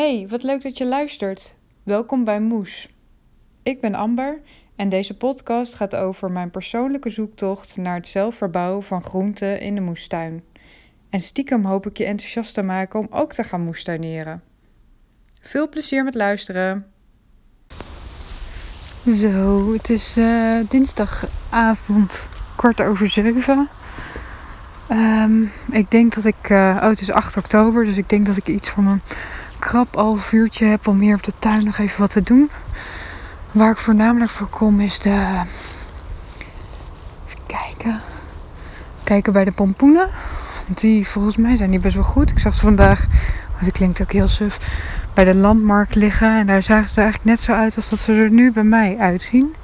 Hey, wat leuk dat je luistert. Welkom bij Moes. Ik ben Amber en deze podcast gaat over mijn persoonlijke zoektocht naar het zelf verbouwen van groenten in de moestuin. En stiekem hoop ik je enthousiast te maken om ook te gaan moestuineren. Veel plezier met luisteren. Zo, het is uh, dinsdagavond, kwart over zeven. Um, ik denk dat ik, uh, oh het is 8 oktober, dus ik denk dat ik iets van een krap half uurtje heb om hier op de tuin nog even wat te doen. Waar ik voornamelijk voor kom is de. Even kijken. Kijken bij de pompoenen. Die volgens mij zijn die best wel goed. Ik zag ze vandaag. Oh, dat klinkt ook heel suf. Bij de landmarkt liggen. En daar zagen ze eigenlijk net zo uit als dat ze er nu bij mij uitzien.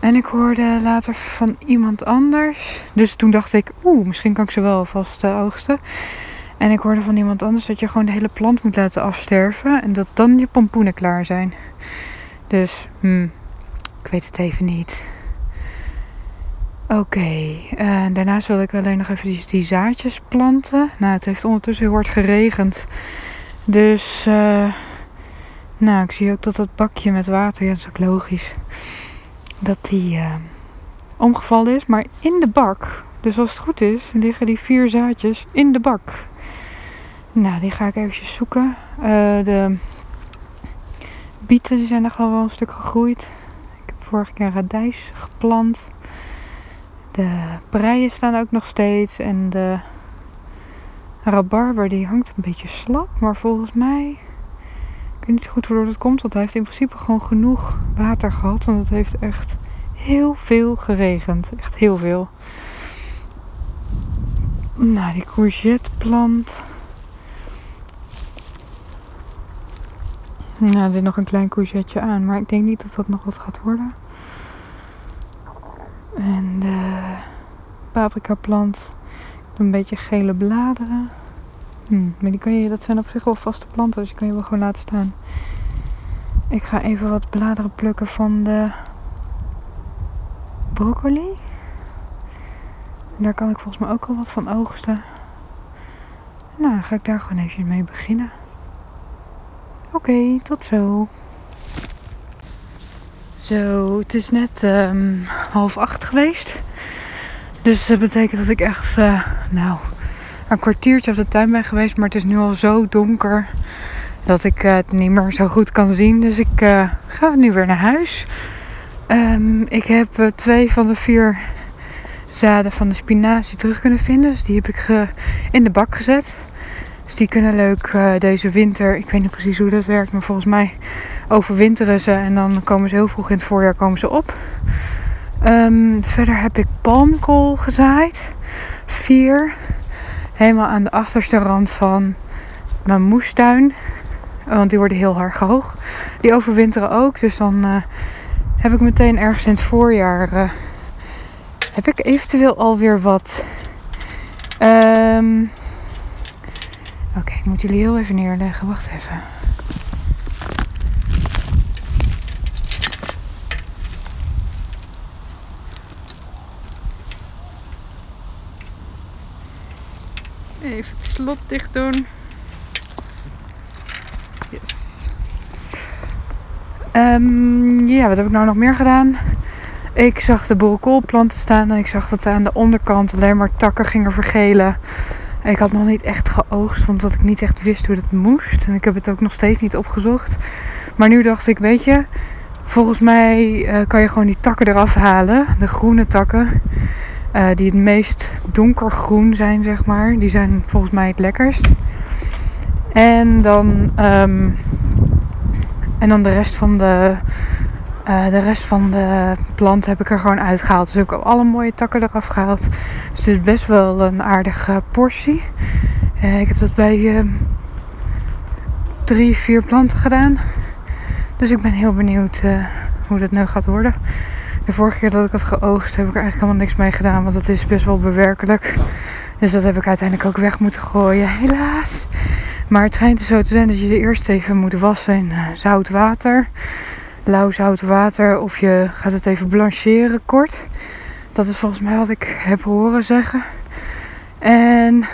En ik hoorde later van iemand anders. Dus toen dacht ik, oeh, misschien kan ik ze wel vast uh, oogsten. En ik hoorde van iemand anders dat je gewoon de hele plant moet laten afsterven. En dat dan je pompoenen klaar zijn. Dus, hmm, ik weet het even niet. Oké, uh, daarnaast wilde ik alleen nog even die, die, zaadjes planten. Nou, het heeft ondertussen heel hard geregend. Dus, uh, nou, ik zie ook dat dat bakje met water, ja, dat is ook logisch. Dat die uh, omgevallen is. Maar in de bak, dus als het goed is, liggen die vier zaadjes in de bak. Nou, die ga ik eventjes zoeken. Uh, de bieten die zijn nog wel een stuk gegroeid. Ik heb vorige keer radijs geplant. De preien staan ook nog steeds. En de rabarber die hangt een beetje slap. Maar volgens mij... Ik weet niet goed waardoor dat komt. Want hij heeft in principe gewoon genoeg water gehad. Want het heeft echt heel veel geregend. Echt heel veel. Nou, die courgetteplant... Nou, er zit nog een klein courgette aan, maar ik denk niet dat dat nog wat gaat worden. En de paprika plant, een beetje gele bladeren. Hm, maar die kan je, dat zijn op zich wel vaste planten, dus die kan je wel gewoon laten staan. Ik ga even wat bladeren plukken van de broccoli. Daar kan ik volgens mij ook al wat van oogsten. Nou, dan ga ik daar gewoon even mee beginnen. Oké, tot zo. Zo, het is net um, half acht geweest. Dus dat betekent dat ik echt, uh, nou, een kwartiertje op de tuin ben geweest. Maar het is nu al zo donker dat ik het niet meer zo goed kan zien. Dus ik uh, ga nu weer naar huis. Um, ik heb twee van de vier zaden van de spinazie terug kunnen vinden. Dus die heb ik in de bak gezet. Dus die kunnen leuk uh, deze winter. Ik weet niet precies hoe dat werkt, maar volgens mij overwinteren ze en dan komen ze heel vroeg in het voorjaar komen ze op. Um, verder heb ik palmkool gezaaid. Vier. Helemaal aan de achterste rand van mijn moestuin. Want die worden heel hard hoog. Die overwinteren ook. Dus dan uh, heb ik meteen ergens in het voorjaar. Uh, heb ik eventueel alweer wat. Um, Oké, ik moet jullie heel even neerleggen. Wacht even. Even het slot dicht doen. Yes. Um, ja, wat heb ik nou nog meer gedaan? Ik zag de boerenkoolplanten staan en ik zag dat aan de onderkant alleen maar takken gingen vergelen. Ik had nog niet echt geoogst, omdat ik niet echt wist hoe dat moest. En ik heb het ook nog steeds niet opgezocht. Maar nu dacht ik, weet je, volgens mij uh, kan je gewoon die takken eraf halen. De groene takken. Uh, die het meest donkergroen zijn, zeg maar. Die zijn volgens mij het lekkerst. En dan, um, en dan de rest van de uh, de rest van de plant heb ik er gewoon uitgehaald. Dus ik heb alle mooie takken eraf gehaald. Dus het is best wel een aardige portie. Uh, ik heb dat bij uh, drie, vier planten gedaan. Dus ik ben heel benieuwd hoe dat nu gaat worden. De vorige keer dat ik het geoogst heb ik er eigenlijk helemaal niks mee gedaan. Want dat is best wel bewerkelijk. Dus dat heb ik uiteindelijk ook weg moeten gooien. Helaas. Maar het schijnt er zo te zijn dat je de eerst even moet wassen in zout water lauw zout water of je gaat het even blancheren kort. Dat is volgens mij wat ik heb horen zeggen. En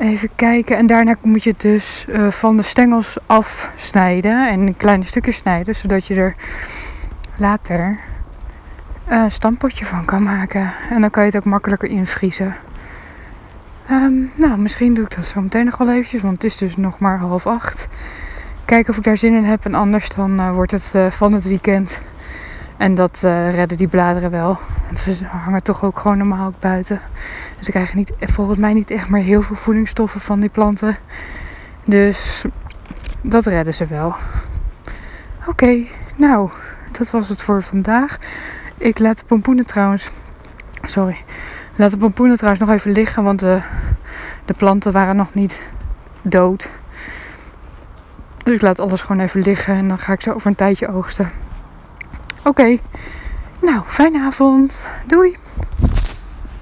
Even kijken. En daarna moet je het dus uh, van de stengels afsnijden. En in kleine stukjes snijden. Zodat je er later een stampotje van kan maken. En dan kan je het ook makkelijker invriezen. Um, nou, misschien doe ik dat zo meteen nog wel eventjes. Want het is dus nog maar half acht. Kijken of ik daar zin in heb. En anders dan uh, wordt het uh, van het weekend. En dat uh, redden die bladeren wel. Ze hangen toch ook gewoon normaal ook buiten. Dus ze krijgen niet, volgens mij niet echt meer heel veel voedingsstoffen van die planten. Dus dat redden ze wel. Oké, nou, dat was het voor vandaag. Ik laat de pompoenen trouwens. Sorry. Laat de pompoenen trouwens nog even liggen, want de planten waren nog niet dood. Dus ik laat alles gewoon even liggen en dan ga ik ze over een tijdje oogsten. Oké, nou, fijne avond. Doei!